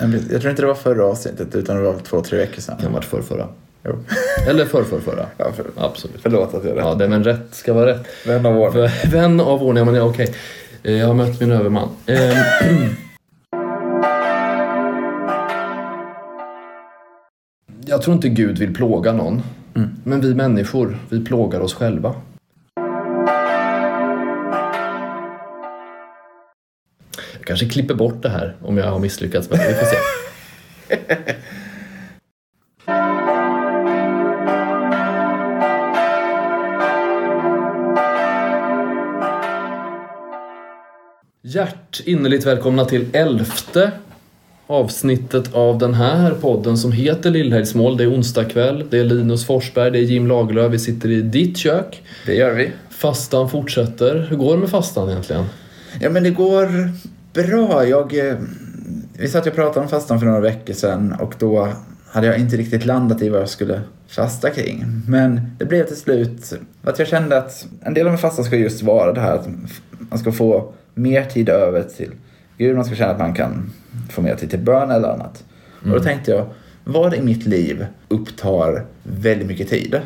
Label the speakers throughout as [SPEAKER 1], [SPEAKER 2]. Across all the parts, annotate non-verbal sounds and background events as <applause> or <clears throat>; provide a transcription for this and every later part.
[SPEAKER 1] Jag tror inte det var förra avsnittet utan det var två, tre veckor sedan.
[SPEAKER 2] Kan ha varit förr, förra.
[SPEAKER 1] Jo.
[SPEAKER 2] Eller förr, förr, förra.
[SPEAKER 1] Ja, för,
[SPEAKER 2] Absolut.
[SPEAKER 1] förlåt att jag
[SPEAKER 2] Ja,
[SPEAKER 1] rätt.
[SPEAKER 2] det, men rätt ska vara rätt.
[SPEAKER 1] Vän av ordning.
[SPEAKER 2] Vän av ordning, men ja, okej. Eh, Jag har mött min överman. Ehm, <clears throat> Jag tror inte Gud vill plåga någon. Men vi människor, vi plågar oss själva. Jag kanske klipper bort det här om jag har misslyckats med det. Vi får se. Hjärt innerligt välkomna till elfte avsnittet av den här podden som heter Lillhägsmål. Det är onsdag kväll, det är Linus Forsberg, det är Jim Lagerlöf. Vi sitter i ditt kök.
[SPEAKER 1] Det gör vi.
[SPEAKER 2] Fastan fortsätter. Hur går det med fastan egentligen?
[SPEAKER 1] Ja, men det går bra. Jag, eh, vi satt och pratade om fastan för några veckor sedan och då hade jag inte riktigt landat i vad jag skulle fasta kring. Men det blev till slut att jag kände att en del av min fasta ska just vara det här att man ska få mer tid över till Gud. Man ska känna att man kan få mer tid till bön eller annat. Och då tänkte jag, vad i mitt liv upptar väldigt mycket tid?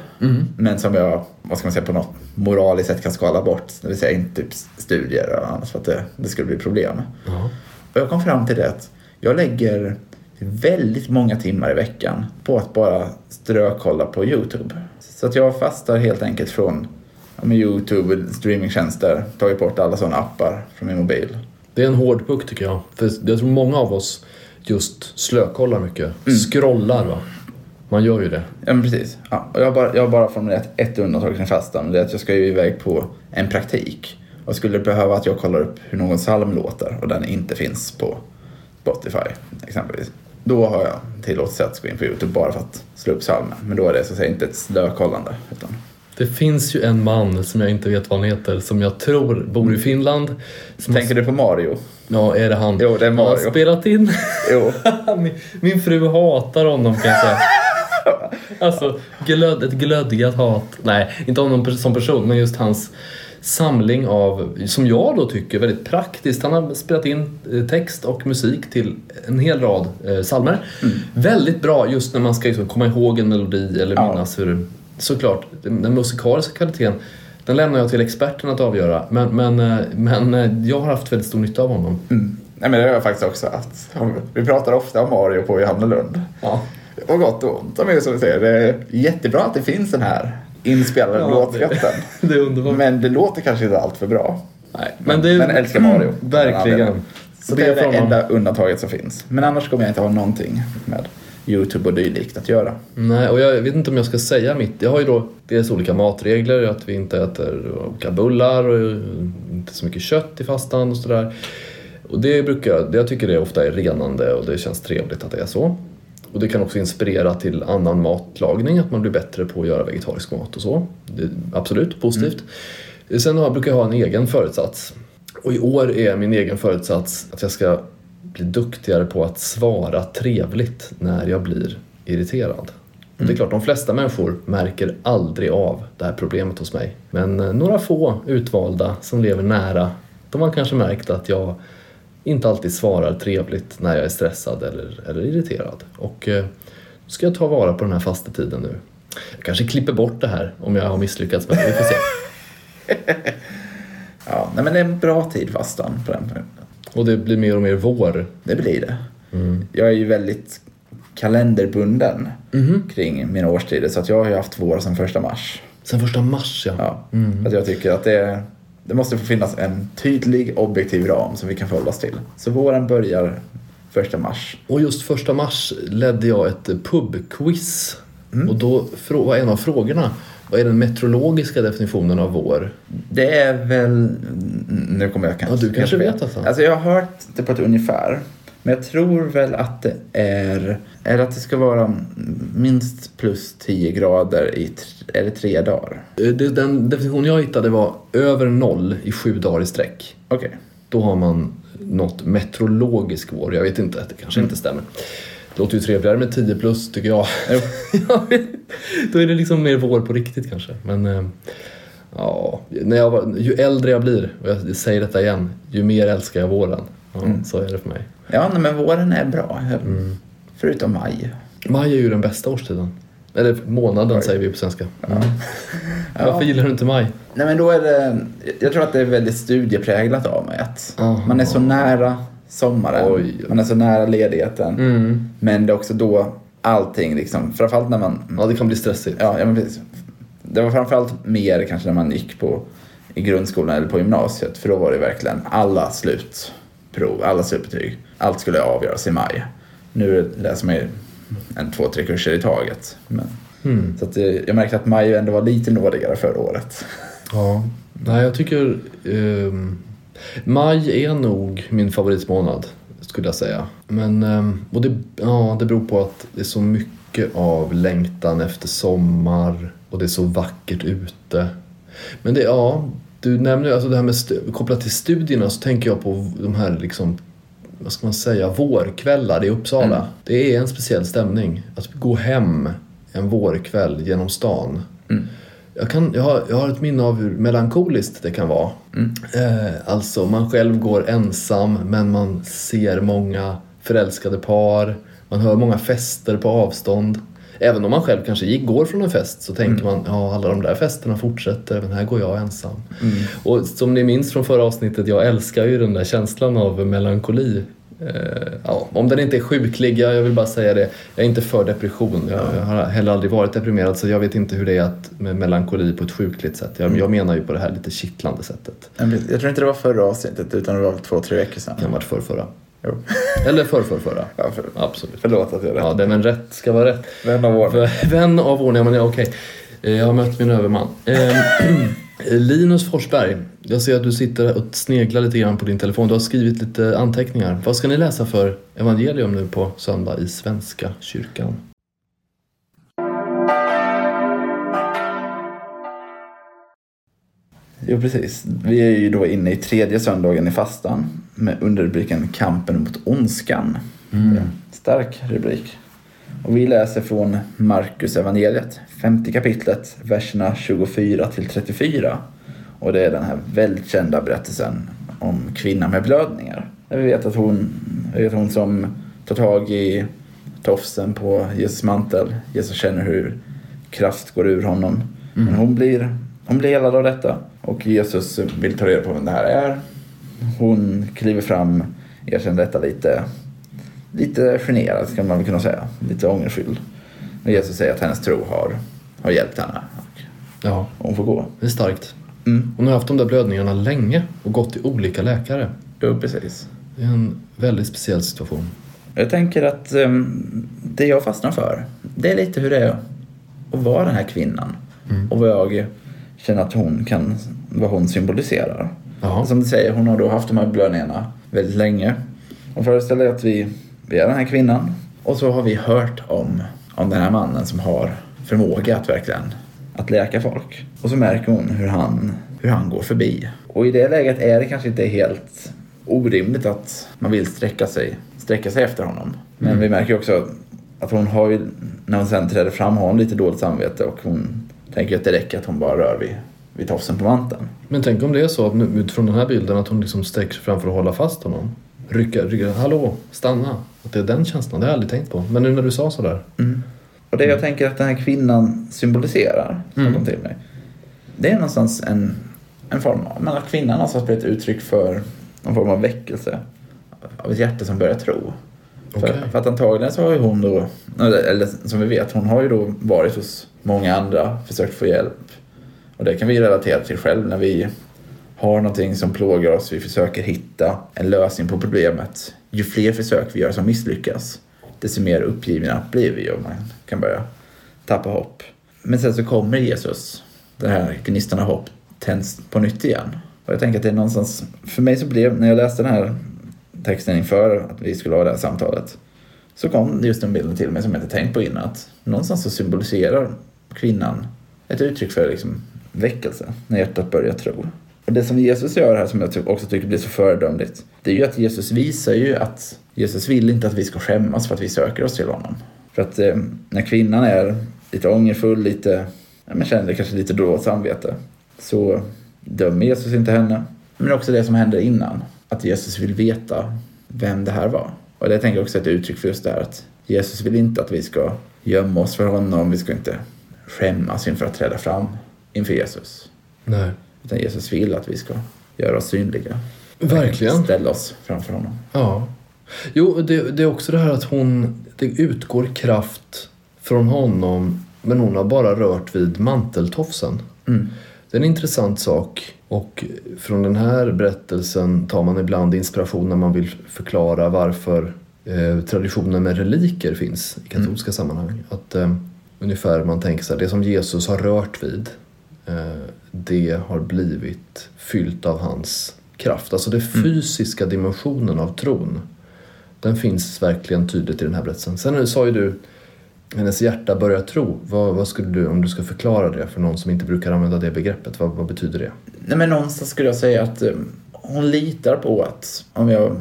[SPEAKER 1] Men som jag, vad ska man säga, på något moraliskt sätt kan skala bort. Det vill säga inte typ studier eller annat för att det, det skulle bli problem.
[SPEAKER 2] Ja.
[SPEAKER 1] Och jag kom fram till det att jag lägger väldigt många timmar i veckan på att bara strökolla på YouTube. Så att jag fastar helt enkelt från ja, med YouTube, streamingtjänster, tagit bort alla sådana appar från min mobil.
[SPEAKER 2] Det är en hård puck tycker jag. För jag tror många av oss just slökollar mycket. Scrollar va? Man gör ju det.
[SPEAKER 1] Ja, men precis. Ja, och jag, har bara, jag har bara formulerat ett undantag kring fastan. Det är att jag ska ju iväg på en praktik. Och skulle behöva att jag kollar upp hur någon psalm låter och den inte finns på Spotify exempelvis. Då har jag tillåtelse att gå in på YouTube bara för att slå upp psalmen. Men då är det så att säga inte ett slökollande. Utan
[SPEAKER 2] Det finns ju en man som jag inte vet vad han heter som jag tror bor i Finland. Som
[SPEAKER 1] Tänker du på Mario?
[SPEAKER 2] Ja, är det han?
[SPEAKER 1] Jo, det är
[SPEAKER 2] Han har
[SPEAKER 1] Mario.
[SPEAKER 2] spelat in.
[SPEAKER 1] Jo. <laughs>
[SPEAKER 2] min, min fru hatar honom kan jag säga. <laughs> Alltså, glöd, ett glödgat hat. Nej, inte honom som person, men just hans samling av, som jag då tycker, väldigt praktiskt. Han har spelat in eh, text och musik till en hel rad eh, psalmer. Väldigt bra just när man ska liksom komma ihåg en melodi eller
[SPEAKER 1] Ja.
[SPEAKER 2] minnas hur... Såklart, den, den musikaliska kvaliteten den lämnar jag till experterna att avgöra. Men, men, eh, men eh, jag har haft väldigt stor nytta av honom.
[SPEAKER 1] Mm. Nej, men det har jag faktiskt också haft. Vi pratar ofta om Mario på Johannelund.
[SPEAKER 2] Ja.
[SPEAKER 1] Och gott och ont. Som är som du säger, det är jättebra att det finns den här inspelade
[SPEAKER 2] Ja,
[SPEAKER 1] låtskatten. <laughs>
[SPEAKER 2] Det är underbart.
[SPEAKER 1] Men det låter kanske inte allt för bra.
[SPEAKER 2] Nej, men, det,
[SPEAKER 1] Men älskar Mario.
[SPEAKER 2] Verkligen.
[SPEAKER 1] Så det är det enda undantaget som finns. Men annars kommer jag inte ha någonting med YouTube och dylikt att göra.
[SPEAKER 2] Nej, och jag vet inte om jag ska säga mitt. Jag har ju då dels olika matregler, att vi inte äter olika bullar och inte så mycket kött i fastan och sådär. Och det brukar jag, jag tycker det ofta är renande och det känns trevligt att det är så. Och det kan också inspirera till annan matlagning, att man blir bättre på att göra vegetarisk mat och så. Det är absolut positivt. Sen har, brukar jag ha en egen föresats. Och i år är min egen föresats att jag ska bli duktigare på att svara trevligt när jag blir irriterad. Och det är klart, de flesta människor märker aldrig av det här problemet hos mig. Men eh, några få utvalda som lever nära, de har kanske märkt att jag inte alltid svarar trevligt när jag är stressad eller, eller irriterad. Och eh, ska jag ta vara på den här fastetiden nu. Jag kanske klipper bort det här om jag har misslyckats med det. Vi får se. <laughs>
[SPEAKER 1] Ja, nej, men det är en bra tid fastan på den.
[SPEAKER 2] Och det blir mer och mer vår.
[SPEAKER 1] Det blir det. Jag är ju väldigt kalenderbunden kring mina årstider. Så att jag har ju haft vår sedan första mars.
[SPEAKER 2] Sen första mars ja.
[SPEAKER 1] Ja. Att jag tycker att det, det måste få finnas en tydlig objektiv ram som vi kan förhålla oss till. Så våren börjar första mars.
[SPEAKER 2] Och just första mars ledde jag ett pubquiz. Och då var en av frågorna, vad är den meteorologiska definitionen av vår?
[SPEAKER 1] Det är väl... Nu kommer jag kanske...
[SPEAKER 2] Ja, du kanske vet alltså.
[SPEAKER 1] Alltså jag har hört det på ett ungefär. Men jag tror väl att det är... Är att det ska vara minst plus 10 grader i det tre dagar.
[SPEAKER 2] Eh, Den definition jag hittade var över noll i sju dagar i sträck.
[SPEAKER 1] Okej.
[SPEAKER 2] Då har man något meteorologisk vår. Jag vet inte, det kanske inte stämmer. Det låter ju trevligare med 10 plus tycker jag. <laughs> Jag vet. <laughs> Då är det liksom mer vår på riktigt kanske. Men eh, ja, när jag var, ju äldre jag blir, och jag säger detta igen, ju mer älskar jag våren. Ja,
[SPEAKER 1] Mm.
[SPEAKER 2] Så är det för mig.
[SPEAKER 1] Ja, nej, men våren är bra.
[SPEAKER 2] Mm.
[SPEAKER 1] Förutom maj.
[SPEAKER 2] Maj är ju den bästa årstiden. Eller månaden säger vi på svenska. Mm. <laughs>
[SPEAKER 1] Ja.
[SPEAKER 2] Varför gillar du inte maj?
[SPEAKER 1] Nej, men då är det... Jag tror att det är väldigt studiepräglat av mig. Att
[SPEAKER 2] Aha.
[SPEAKER 1] man är så nära sommaren.
[SPEAKER 2] Oj.
[SPEAKER 1] Man är så nära ledigheten.
[SPEAKER 2] Mm.
[SPEAKER 1] Men det är också då allting liksom, framförallt när man...
[SPEAKER 2] Ja, det kan bli stressigt.
[SPEAKER 1] Ja, ja men precis. Det var framförallt mer kanske när man gick på i grundskolan eller på gymnasiet. För då var det verkligen alla slutprov, alla slutbetyg. Allt skulle avgöras i maj. Nu läser man ju en, två, tre kurser i taget. Men,
[SPEAKER 2] Mm.
[SPEAKER 1] så det, jag märkte att maj ändå var lite nådigare förra året.
[SPEAKER 2] Ja. Nej, jag tycker... ehm, maj är nog min favoritmånad, skulle jag säga. Men... ehm, och det, ja, det beror på att det är så mycket av längtan efter sommar och det är så vackert ute. Men det, ja... Du nämner alltså det här med kopplat till studierna så tänker jag på de här liksom vad ska man säga, vårkvällar i Uppsala.
[SPEAKER 1] Mm.
[SPEAKER 2] Det är en speciell stämning. Att gå hem en vårkväll genom stan.
[SPEAKER 1] Mm.
[SPEAKER 2] Jag, kan, jag, har, jag har ett minne av hur melankoliskt det kan vara.
[SPEAKER 1] Mm.
[SPEAKER 2] Eh, alltså, man själv går ensam men man ser många förälskade par. Man hör många fester på avstånd. Även om man själv kanske gick, går från en fest så tänker man ja alla de där festerna fortsätter men här går jag ensam.
[SPEAKER 1] Mm.
[SPEAKER 2] Och som ni minns från förra avsnittet, jag älskar ju den där känslan av melankoli. Eh, ja, om den inte är sjuklig, jag vill bara säga det. Jag är inte för depression. Jag, jag har heller aldrig varit deprimerad så jag vet inte hur det är att, med melankoli på ett sjukligt sätt. Jag, jag menar ju på det här lite kittlande sättet.
[SPEAKER 1] Jag tror inte det var förra avsnittet utan det var två, tre veckor sedan.
[SPEAKER 2] Det kan ha varit förrförra.
[SPEAKER 1] Jo.
[SPEAKER 2] Eller förrförrförra. <laughs>
[SPEAKER 1] Ja, för,
[SPEAKER 2] Absolut.
[SPEAKER 1] förlåt att jag är
[SPEAKER 2] Ja,
[SPEAKER 1] rätt.
[SPEAKER 2] det, men rätt ska vara rätt.
[SPEAKER 1] Vän av ordning.
[SPEAKER 2] För- Vän av ordning, ja, men okej. Eh, Jag har mött min överman. Eh, <clears throat> Linus Forsberg, jag ser att du sitter och sneglar lite grann på din telefon. Du har skrivit lite anteckningar. Vad ska ni läsa för evangelium nu på söndag i Svenska kyrkan?
[SPEAKER 1] Jo, precis. Vi är ju då inne i tredje söndagen i fastan med underrubriken Kampen mot ondskan.
[SPEAKER 2] Mm.
[SPEAKER 1] Stark rubrik. Och vi läser från Markus evangeliet, femte kapitlet, verserna 24 till 34. Och det är den här kända berättelsen om kvinnan med blödningar. Där vi vet att hon, vet hon som tar tag i tofsen på Jesus mantel. Jesus känner hur kraft går ur honom. Men hon blir, hon blir helad av detta. Och Jesus vill ta reda på vem det här är. Hon kliver fram, erkänner detta lite, lite generad kan man väl kunna säga. Lite ångerfylld. Och Jesus säger att hennes tro har, har hjälpt henne. Och
[SPEAKER 2] Ja,
[SPEAKER 1] hon får gå.
[SPEAKER 2] det är starkt.
[SPEAKER 1] Mm.
[SPEAKER 2] Hon har haft de där blödningarna länge och gått till olika läkare.
[SPEAKER 1] Jo, precis.
[SPEAKER 2] Det är en väldigt speciell situation.
[SPEAKER 1] Jag tänker att um, det jag fastnar för, det är lite hur det är att vara den här kvinnan.
[SPEAKER 2] Mm.
[SPEAKER 1] Och vad jag känner att hon kan, vad hon symboliserar.
[SPEAKER 2] Jaha.
[SPEAKER 1] Som du säger, hon har då haft de här blödningarna väldigt länge. Och föreställ dig att vi, vi är den här kvinnan. Och så har vi hört om, om den här mannen som har förmåga att verkligen att läka folk. Och så märker hon hur han, hur han går förbi. Och i det läget är det kanske inte helt orimligt att man vill sträcka sig, sträcka sig efter honom. Men
[SPEAKER 2] Mm.
[SPEAKER 1] vi märker också att hon har ju, när hon sen träder fram har hon lite dåligt samvete och hon tänker att det räcker att hon bara rör vid, vid tofsen på manteln.
[SPEAKER 2] Men tänk om det är så att nu, utifrån den här bilden att hon liksom sträcker sig fram för att hålla fast honom. Rycka, rycka, hallå, stanna. Att det är den känslan, det har jag aldrig tänkt på. Men nu när du sa sådär.
[SPEAKER 1] Och det jag tänker att den här kvinnan symboliserar, som
[SPEAKER 2] Mm.
[SPEAKER 1] till mig, det är någonstans en, en form av, men att kvinnan någonstans blir ett uttryck för någon form av väckelse av ett hjärta som börjar tro.
[SPEAKER 2] Okej.
[SPEAKER 1] För, för att antagligen så har ju hon då, eller som vi vet, hon har ju då varit hos många andra, försökt få hjälp. Och det kan vi relatera till själv när vi har någonting som plågar oss, vi försöker hitta en lösning på problemet. Ju fler försök vi gör som misslyckas, desto mer uppgivna blir vi och man kan börja tappa hopp. Men sen så kommer Jesus, den här gnistan av hopp tänds på nytt igen. Och jag tänker att det är någonstans, för mig så blev, när jag läste den här texten inför att vi skulle ha det här samtalet, så kom just den bilden till mig som jag inte tänkt på innan. Att någonstans så symboliserar kvinnan ett uttryck för liksom väckelse, när hjärtat börjar tro. Och det som Jesus gör här som jag typ också tycker blir så föredömligt, det är ju att Jesus visar ju att Jesus vill inte att vi ska skämmas för att vi söker oss till honom. För att eh, när kvinnan är lite ångerfull, lite, ja, men känner kanske lite dåligt samvete, så dömer Jesus inte henne. Men också det som hände innan. att Jesus vill veta vem det här var. Och det tänker jag också är ett uttryck för just det här att Jesus vill inte att vi ska gömma oss för honom, vi ska inte skämmas inför att träda fram inför Jesus.
[SPEAKER 2] Nej.
[SPEAKER 1] Utan Jesus vill att vi ska göra oss synliga.
[SPEAKER 2] Verkligen.
[SPEAKER 1] Ställa oss framför honom.
[SPEAKER 2] Ja. Jo, det, det är också det här att hon, det utgår kraft från honom men hon har bara rört vid manteltofsen.
[SPEAKER 1] Mm.
[SPEAKER 2] Det är en intressant sak och från den här berättelsen tar man ibland inspiration när man vill förklara varför eh, traditionen med reliker finns i katolska sammanhang. Att eh, ungefär man tänker sig det som Jesus har rört vid eh, det har blivit fyllt av hans kraft. Alltså den fysiska dimensionen av tron den finns verkligen tydligt i den här berättelsen. Sen sa ju du hennes hjärta börjar tro. Vad, vad skulle du, om du ska förklara det för någon som inte brukar använda det begreppet, vad, vad betyder det?
[SPEAKER 1] Nej, men någonstans skulle jag säga att eh, hon litar på att om jag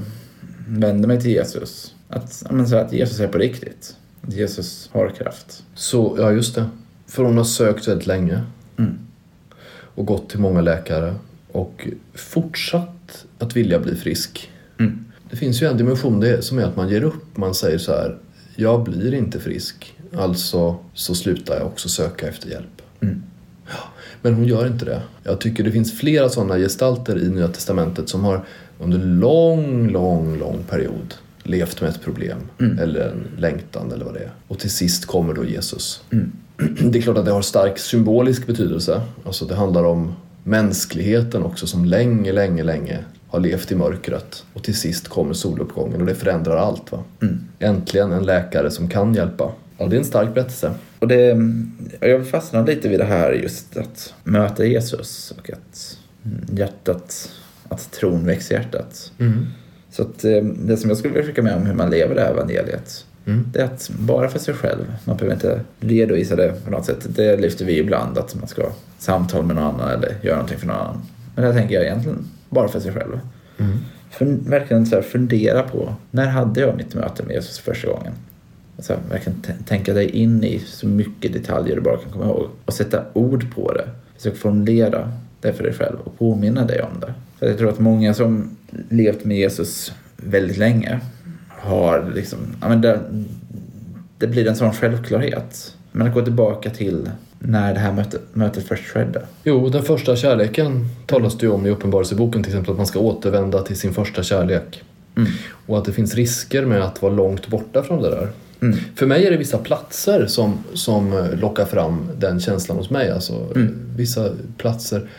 [SPEAKER 1] vänder mig till Jesus, att, men så att Jesus är på riktigt. Jesus har kraft.
[SPEAKER 2] Så, ja just det. För hon har sökt väldigt länge
[SPEAKER 1] Mm.
[SPEAKER 2] och gått till många läkare och fortsatt att vilja bli frisk.
[SPEAKER 1] Mm.
[SPEAKER 2] Det finns ju en dimension det som är att man ger upp. Man säger så här, jag blir inte frisk, alltså så slutar jag också söka efter hjälp.
[SPEAKER 1] Mm.
[SPEAKER 2] Men hon gör inte det. Jag tycker det finns flera sådana gestalter i Nya Testamentet som har under lång, lång, lång period levt med ett problem
[SPEAKER 1] Mm.
[SPEAKER 2] eller en längtan eller vad det är. Och till sist kommer då Jesus.
[SPEAKER 1] Mm. <clears throat>
[SPEAKER 2] Det är klart att det har stark symbolisk betydelse. Alltså det handlar om mänskligheten också som länge, länge, länge har levt i mörkret. Och till sist kommer soluppgången och det förändrar allt. Va?
[SPEAKER 1] Mm.
[SPEAKER 2] Äntligen en läkare som kan hjälpa. Ja, det är en stark berättelse.
[SPEAKER 1] Och det, jag fastnar lite vid det här just att möta Jesus och att hjärtat, att tron växer i hjärtat. Så att eh, det som jag skulle vilja skicka med om hur man lever det här evangeliet,
[SPEAKER 2] Mm.
[SPEAKER 1] det är att bara för sig själv, man behöver inte redovisa det på något sätt. Det lyfter vi ibland, att man ska samtala med någon annan eller göra någonting för någon annan. Men det tänker jag egentligen bara för sig själv.
[SPEAKER 2] Mm.
[SPEAKER 1] För, verkligen så här, fundera på, när hade jag mitt möte med Jesus första gången? Alltså, verkligen t- tänka dig in i så mycket detaljer du bara kan komma ihåg och sätta ord på det. Försök formulera det för dig själv och påminna dig om det. För jag tror att många som levt med Jesus väldigt länge har liksom, ja men det, det blir en sån självklarhet. Men att gå tillbaka till när det här mötet, mötet först skedde.
[SPEAKER 2] Jo, den första kärleken talas det ju om i Uppenbarelseboken till exempel att man ska återvända till sin första kärlek.
[SPEAKER 1] Mm.
[SPEAKER 2] Och att det finns risker med att vara långt borta från det där.
[SPEAKER 1] Mm.
[SPEAKER 2] För mig är det vissa platser som, som lockar fram den känslan hos mig. Alltså,
[SPEAKER 1] Mm.
[SPEAKER 2] Vissa platser.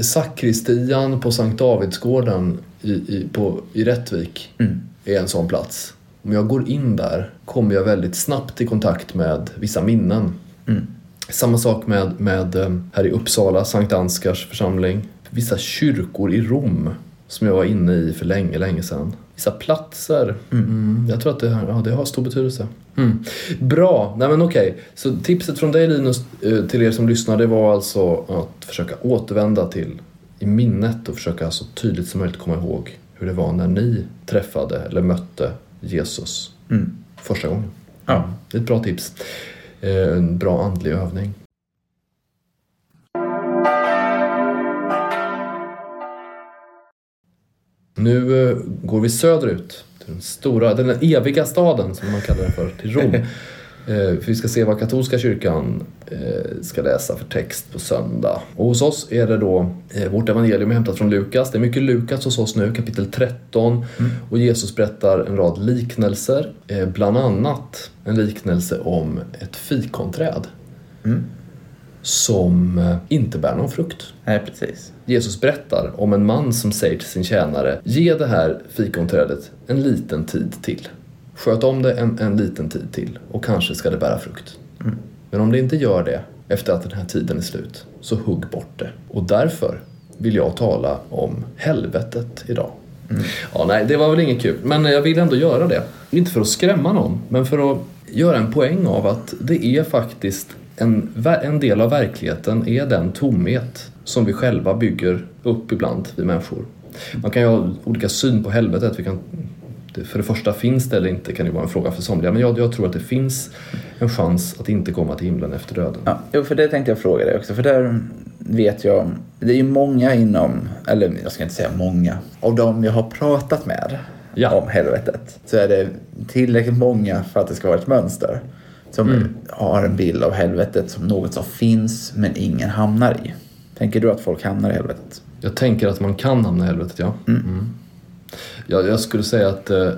[SPEAKER 2] Sakristian på Sankt Davidsgården i, i, på, i Rättvik
[SPEAKER 1] Mm.
[SPEAKER 2] är en sån plats. Om jag går in där kommer jag väldigt snabbt i kontakt med vissa minnen.
[SPEAKER 1] Mm.
[SPEAKER 2] Samma sak med, med eh, här i Uppsala, Sankt Ansgars församling. Vissa kyrkor i Rom som jag var inne i för länge, länge sedan. Vissa platser. Mm. jag tror att det, har- ja, det har stor betydelse. Mm. Bra, nej men okej. Så tipset från dig Linus eh, till er som lyssnar det var alltså att försöka återvända till i minnet och försöka så tydligt som möjligt komma ihåg hur det var när ni träffade eller mötte Jesus
[SPEAKER 1] Mm.
[SPEAKER 2] första gången.
[SPEAKER 1] Ja.
[SPEAKER 2] Det är ett bra tips. Eh, En bra andlig övning. Nu eh, går vi söderut till den stora, den eviga staden som man kallar den för, till Rom. <laughs> Eh, för vi ska se vad katolska kyrkan eh, ska läsa för text på söndag. Och hos oss är det då eh, vårt evangelium är hämtat från Lukas. Det är mycket Lukas hos oss nu, kapitel 13. Och Jesus berättar en rad liknelser. Eh, bland annat en liknelse om ett fikonträd
[SPEAKER 1] Mm.
[SPEAKER 2] Som eh, inte bär någon frukt.
[SPEAKER 1] Nej, precis.
[SPEAKER 2] Jesus berättar om en man som säger till sin tjänare Ge det här fikonträdet en liten tid till. Sköt om det en, en liten tid till och kanske ska det bära frukt. Men om det inte gör det efter att den här tiden är slut, så hugg bort det. Och därför vill jag tala om helvetet idag. Ja, nej, det var väl inget kul, men jag vill ändå göra det. Inte för att skrämma någon, men för att göra en poäng av att det är faktiskt en, en del av verkligheten är den tomhet som vi själva bygger upp ibland, vi människor. Man kan ju ha olika syn på helvetet. Vi kan, för det första, finns det eller inte kan ju vara en fråga för somliga. Men jag, jag tror att det finns en chans att inte komma till himlen efter döden.
[SPEAKER 1] Ja, jo, för det tänkte jag fråga dig också. För där, vet jag, det är ju många inom, eller jag ska inte säga många, av de jag har pratat med
[SPEAKER 2] Ja.
[SPEAKER 1] om helvetet så är det tillräckligt många för att det ska vara ett mönster. Som
[SPEAKER 2] Mm.
[SPEAKER 1] har en bild av helvetet som något som finns men ingen hamnar i. Tänker du att folk hamnar i helvetet?
[SPEAKER 2] Jag tänker att man kan hamna i helvetet, ja. Mm. Jag, jag skulle säga att eh,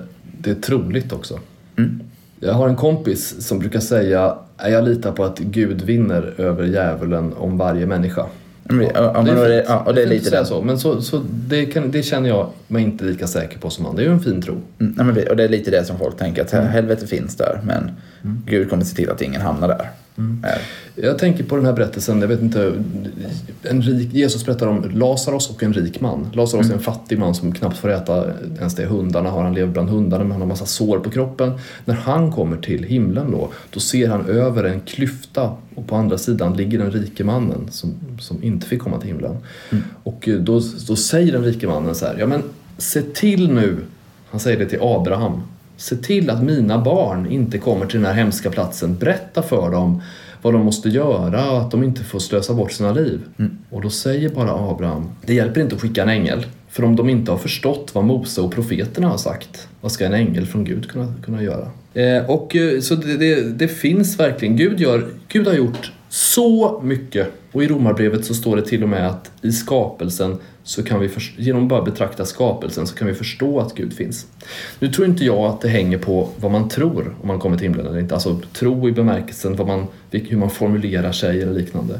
[SPEAKER 2] det är troligt också.
[SPEAKER 1] Mm.
[SPEAKER 2] Jag har en kompis som brukar säga "Nej, jag litar på att Gud vinner över djävulen om varje människa.
[SPEAKER 1] Ja, men- ja, men
[SPEAKER 2] det är
[SPEAKER 1] det- ja, och det är
[SPEAKER 2] fint
[SPEAKER 1] lite
[SPEAKER 2] att säga
[SPEAKER 1] det.
[SPEAKER 2] så. Men så, så det, kan, det känner jag mig inte lika säker på som han. Det är ju en fin tro.
[SPEAKER 1] Mm, och det är lite det som folk tänker, att
[SPEAKER 2] Mm.
[SPEAKER 1] helvetet finns där men Gud kommer se till att ingen hamnar där.
[SPEAKER 2] Mm.
[SPEAKER 1] Eh,
[SPEAKER 2] Jag tänker på den här berättelsen, jag vet inte, en rik, Jesus berättar om Lazarus och en rik man. Lazarus är en fattig man som knappt får äta ens det hundarna har. Han lever bland hundarna men han har massa sår på kroppen. När han kommer till himlen då, då ser han över en klyfta och på andra sidan ligger den rike mannen som, som inte fick komma till himlen. Och eh, då, då säger den rike mannen så här, ja men se till nu, han säger det till Abraham, Se till att mina barn inte kommer till den här hemska platsen. Berätta för dem vad de måste göra och att de inte får slösa bort sina liv. Och då säger bara Abraham, det hjälper inte att skicka en ängel. För om de inte har förstått vad Mose och profeterna har sagt, vad ska en ängel från Gud kunna, kunna göra? Eh, och eh, så det, det, det finns verkligen, Gud, gör, Gud har gjort så mycket. Och i Romarbrevet så står det till och med att i skapelsen så kan vi, genom att bara betrakta skapelsen så kan vi förstå att Gud finns. Nu tror inte jag att det hänger på vad man tror om man kommer till himlen eller inte. Alltså tro i bemärkelsen vad man, hur man formulerar sig eller liknande.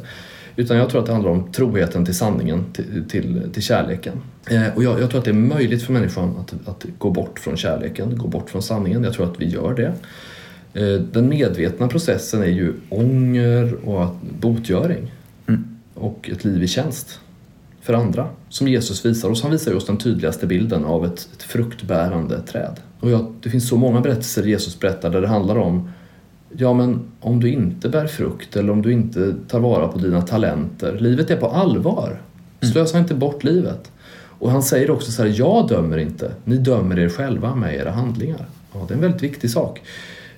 [SPEAKER 2] Utan jag tror att det handlar om troheten till sanningen, till, till, till kärleken. Eh, och jag, jag tror att det är möjligt för människan att, att gå bort från kärleken, gå bort från sanningen. Jag tror att vi gör det. Eh, den medvetna processen är ju ånger och botgöring och ett liv i tjänst för andra som Jesus visar oss. Han visar ju oss den tydligaste bilden av ett, ett fruktbärande träd. Och jag, det finns så många berättelser Jesus berättar där det handlar om Ja, men om du inte bär frukt eller om du inte tar vara på dina talenter. Livet är på allvar. Slösa inte bort livet. Och han säger också så här, jag dömer inte. Ni dömer er själva med era handlingar. Ja, det är en väldigt viktig sak.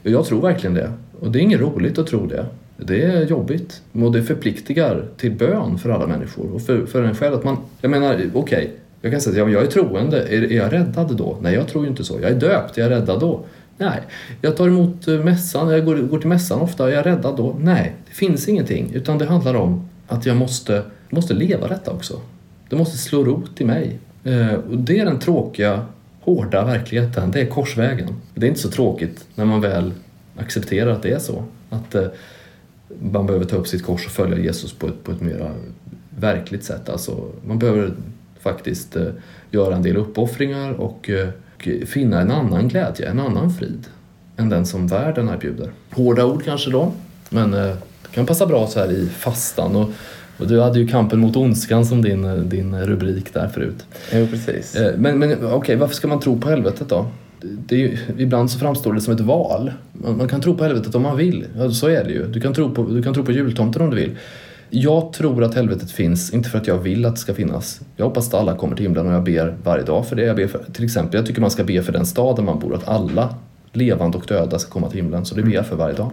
[SPEAKER 2] Jag tror verkligen det. Och det är inget roligt att tro det. Det är jobbigt. Och det förpliktigar till bön för alla människor. Och för, för en själv att man, jag menar, okej. jag kan säga att jag är troende. Är, är jag räddad då? Nej, jag tror ju inte så. Jag är döpt. Är jag räddad då? Nej. Jag tar emot eh, mässan. Jag går, går till mässan ofta. Är jag räddad då? Nej. Det finns ingenting. Utan det handlar om att jag måste, måste leva detta också. Det måste slå rot i mig. Eh, och det är den tråkiga, hårda verkligheten. Det är korsvägen. Det är inte så tråkigt när man väl accepterar att det är så. Att eh, man behöver ta upp sitt kors och följa Jesus på ett, på ett mer verkligt sätt. Alltså, man behöver faktiskt eh, göra en del uppoffringar och, eh, och finna en annan glädje, en annan frid än den som världen erbjuder. Hårda ord kanske då, men eh, det kan passa bra så här i fastan. Och, och du hade ju kampen mot ondskan som din, eh, din rubrik där förut.
[SPEAKER 1] Jo, precis.
[SPEAKER 2] Eh, Men, men okej, varför ska man tro på helvetet då? Det är ju, ibland så framstår det som ett val. Man, man kan tro på helvetet om man vill. Ja, så är det ju. Du kan, tro på, du kan tro på jultomten om du vill. Jag tror att helvetet finns, inte för att jag vill att det ska finnas. Jag hoppas att alla kommer till himlen och jag ber varje dag för det. Jag ber för, till exempel, jag tycker man ska be för den stad där man bor, att alla levande och döda ska komma till himlen. Så det ber jag för varje dag.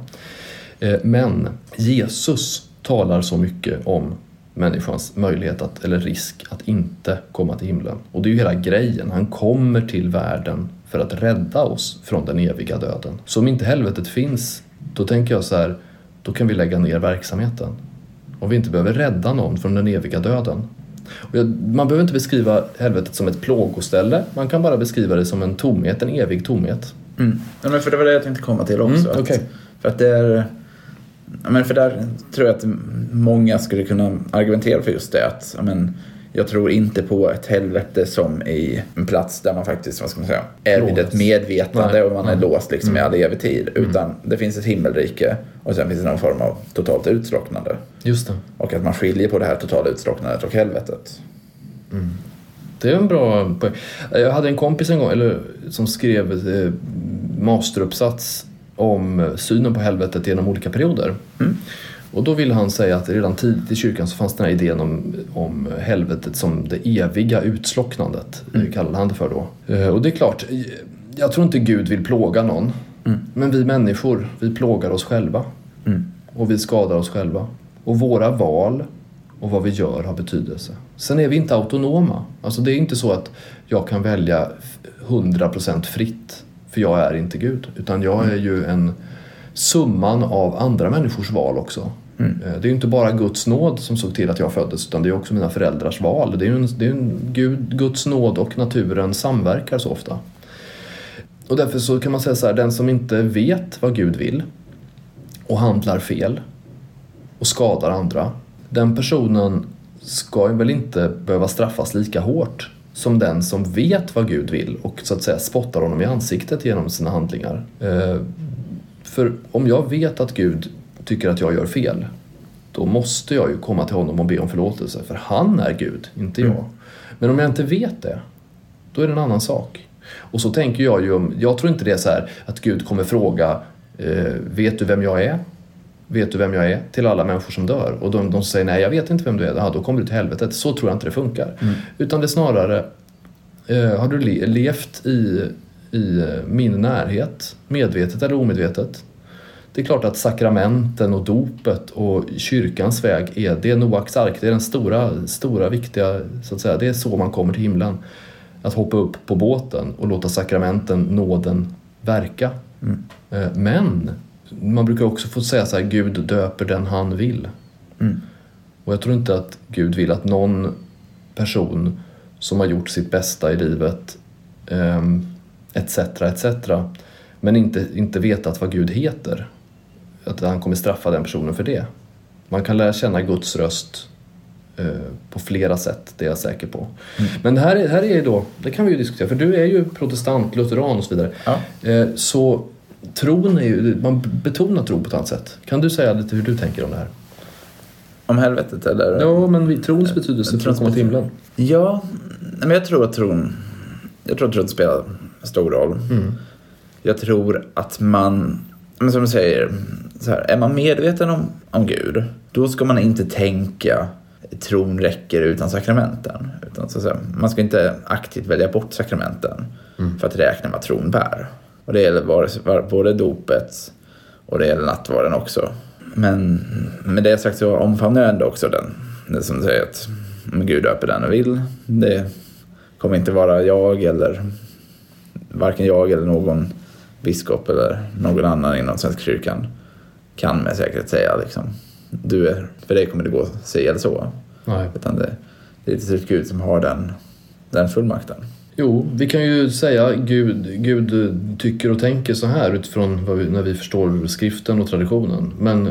[SPEAKER 2] Eh, men Jesus talar så mycket om människans möjlighet att, eller risk att inte komma till himlen. Och det är ju hela grejen. Han kommer till världen för att rädda oss från den eviga döden. Så om inte helvetet finns, då tänker jag så här, då kan vi lägga ner verksamheten. Om vi inte behöver rädda någon från den eviga döden. Jag, man behöver inte beskriva helvetet som ett plågoställe, man kan bara beskriva det som en tomhet, en evig tomhet.
[SPEAKER 1] Mm. Ja, men för det var det jag tänkte komma till också.
[SPEAKER 2] Mm,
[SPEAKER 1] att-
[SPEAKER 2] okej.
[SPEAKER 1] För att det är... Ja, men för där tror jag att många skulle kunna argumentera för just det. Att, ja, men, jag tror inte på ett helvete som i en plats där man faktiskt, vad ska man säga, är vid ett medvetande
[SPEAKER 2] Nej.
[SPEAKER 1] och man är
[SPEAKER 2] Mm.
[SPEAKER 1] låst liksom i all evig tid. Utan det finns ett himmelrike och sen finns det någon form av totalt utslocknande.
[SPEAKER 2] Just det.
[SPEAKER 1] Och att man skiljer på det här totala utslocknandet och helvetet.
[SPEAKER 2] Det är en bra poäng. Jag hade en kompis en gång eller, som skrev eh, masteruppsats om eh, synen på helvetet genom olika perioder. Och då ville han säga att redan tidigt i kyrkan så fanns den här idén om, om helvetet som det eviga utslocknandet, mm. kallade han det för då. Eh, Och det är klart, eh, jag tror inte Gud vill plåga någon. Men vi människor, vi plågar oss själva. Och vi skadar oss själva. Och våra val och vad vi gör har betydelse. Sen är vi inte autonoma. Alltså det är inte så att jag kan välja 100% fritt för jag är inte Gud. Utan jag är ju en summan av andra människors val också. Mm. Eh, det är ju inte bara Guds nåd som såg till att jag föddes utan det är också mina föräldrars val. Det är ju en, det är en Gud, Guds nåd och naturen samverkar så ofta. Och därför så kan man säga så här, den som inte vet vad Gud vill och handlar fel och skadar andra, den personen ska väl inte behöva straffas lika hårt som den som vet vad Gud vill och så att säga spottar honom i ansiktet genom sina handlingar. Eh, för om jag vet att Gud tycker att jag gör fel, då måste jag ju komma till honom och be om förlåtelse, för han är Gud, inte jag. Mm. Men om jag inte vet det, då är det en annan sak. Och så tänker jag ju, jag tror inte det är så här att Gud kommer fråga, eh, vet du vem jag är? Vet du vem jag är? Till alla människor som dör. Och de, de säger nej, jag vet inte vem du är. Ja, då kommer du till helvetet. Så tror jag inte det funkar. Mm. Utan det är snarare, eh, har du le levt i, i min närhet, medvetet eller omedvetet? Det är klart att sakramenten och dopet och kyrkans väg är, det är Noaks ark, det är den stora, stora viktiga, så att säga, det är så man kommer till himlen. Att hoppa upp på båten och låta sakramenten, nåden, verka. Mm. Eh, men man brukar också få säga så här, Gud döper den han vill. Mm. Och jag tror inte att Gud vill att någon person som har gjort sitt bästa i livet etc. etc. men inte, inte vetat vad Gud heter. Att han kommer straffa den personen för det. Man kan lära känna Guds röst eh, på flera sätt, det är jag säker på. Mm. Men det här, här är då, det kan vi ju diskutera, för du är ju protestant, lutheran och så vidare. Ja. Eh, så tron är ju, man betonar tro på ett annat sätt. Kan du säga lite hur du tänker om det här?
[SPEAKER 1] Om helvetet eller?
[SPEAKER 2] Ja, men trons betydelse för att komma till himlen.
[SPEAKER 1] Ja, men jag tror att tron, jag tror att tron spelar stor roll. Mm. Jag tror att man, men som du säger, så här, är man medveten om, om Gud, då ska man inte tänka tron räcker utan sakramenten. Utan så att säga, man ska inte aktivt välja bort sakramenten mm. för att räkna vad tron bär. Och det gäller både dopet och det gäller nattvarden också. Men med det sagt så omfamnar jag ändå också den. Det som säger att Gud döper den och vill. Det kommer inte vara jag eller varken jag eller någon biskop eller någon annan inom Svenska kyrkan kan med säkerhet säga liksom, du är, för dig kommer det gå si eller så. Nej. Utan det, det är till slut Gud som har den, den fullmakten.
[SPEAKER 2] Jo, vi kan ju säga Gud, Gud tycker och tänker så här utifrån vi, när vi förstår skriften och traditionen. Men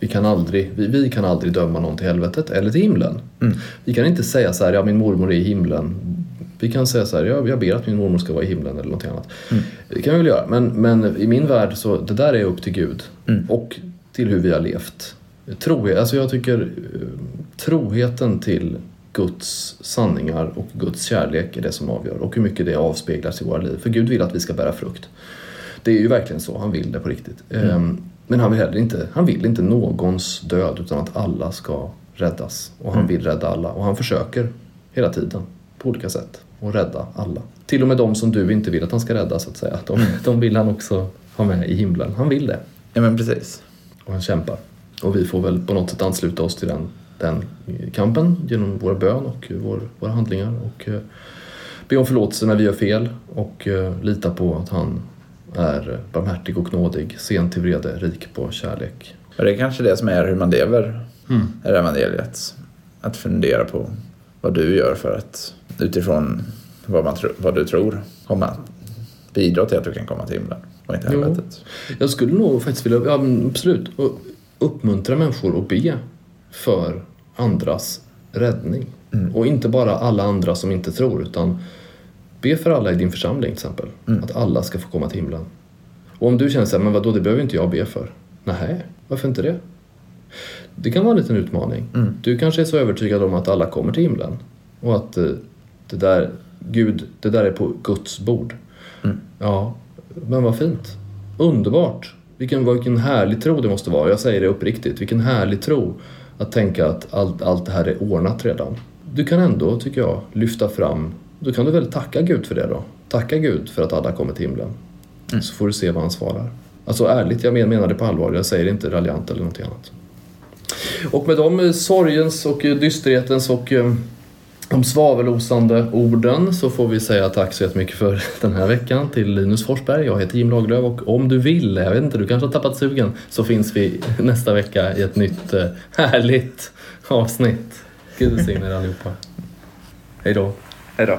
[SPEAKER 2] vi kan aldrig, vi, vi kan aldrig döma någon till helvetet eller till himlen. Mm. Vi kan inte säga så här, ja min mormor är i himlen. Vi kan säga så här, jag, jag ber att min mormor ska vara i himlen eller något annat. Mm. Det kan vi väl göra, men, men i min värld så det där är upp till Gud mm. och till hur vi har levt. Trohet, alltså jag tycker eh, troheten till Guds sanningar och Guds kärlek är det som avgör och hur mycket det avspeglas i våra liv. För Gud vill att vi ska bära frukt. Det är ju verkligen så, han vill det på riktigt. Mm. Ehm, men han vill heller inte, han vill inte någons död utan att alla ska räddas. Och han mm. vill rädda alla och han försöker hela tiden på olika sätt att rädda alla. Till och med de som du inte vill att han ska rädda så att säga. De, de vill han också ha med i himlen. Han vill det.
[SPEAKER 1] Ja men precis.
[SPEAKER 2] Och han kämpar. Och vi får väl på något sätt ansluta oss till den den kampen genom vår bön och vår, våra handlingar och eh, be om förlåtelse när vi gör fel och eh, lita på att han är barmhärtig och nådig, sen till vrede, rik på kärlek.
[SPEAKER 1] Och det är kanske det som är hur man lever mm. är evangeliet. Att fundera på vad du gör för att utifrån vad, man tro, vad du tror komma bidra till att du kan komma till himlen och inte helvetet.
[SPEAKER 2] Jag skulle nog faktiskt vilja, ja, absolut, uppmuntra människor att be för andras räddning. Mm. Och inte bara alla andra som inte tror utan be för alla i din församling till exempel. Mm. Att alla ska få komma till himlen. Och om du känner såhär, men vadå det behöver inte jag be för. Nej, varför inte det? Det kan vara en liten utmaning. Mm. Du kanske är så övertygad om att alla kommer till himlen. Och att eh, det där, Gud, det där är på Guds bord. Mm. Ja, men vad fint. Underbart. Vilken, vilken härlig tro det måste vara. Jag säger det uppriktigt. Vilken härlig tro att tänka att allt, allt det här är ordnat redan. Du kan ändå, tycker jag, lyfta fram, då kan du väl tacka Gud för det då. Tacka Gud för att alla kommer till himlen. Mm. Så får du se vad han svarar. Alltså ärligt, jag menar det på allvar. Jag säger inte raljant eller något annat. Och med de eh, sorgens och eh, dysterhetens och eh, de svavelosande orden så får vi säga tack så jättemycket för <laughs> den här veckan till Linus Forsberg. Jag heter Jim Lagerlöf och om du vill, jag vet inte, du kanske har tappat sugen, så finns vi <laughs> nästa vecka i ett nytt <laughs> härligt avsnitt. Gud välsigne er allihopa. Hej då.
[SPEAKER 1] Hej då.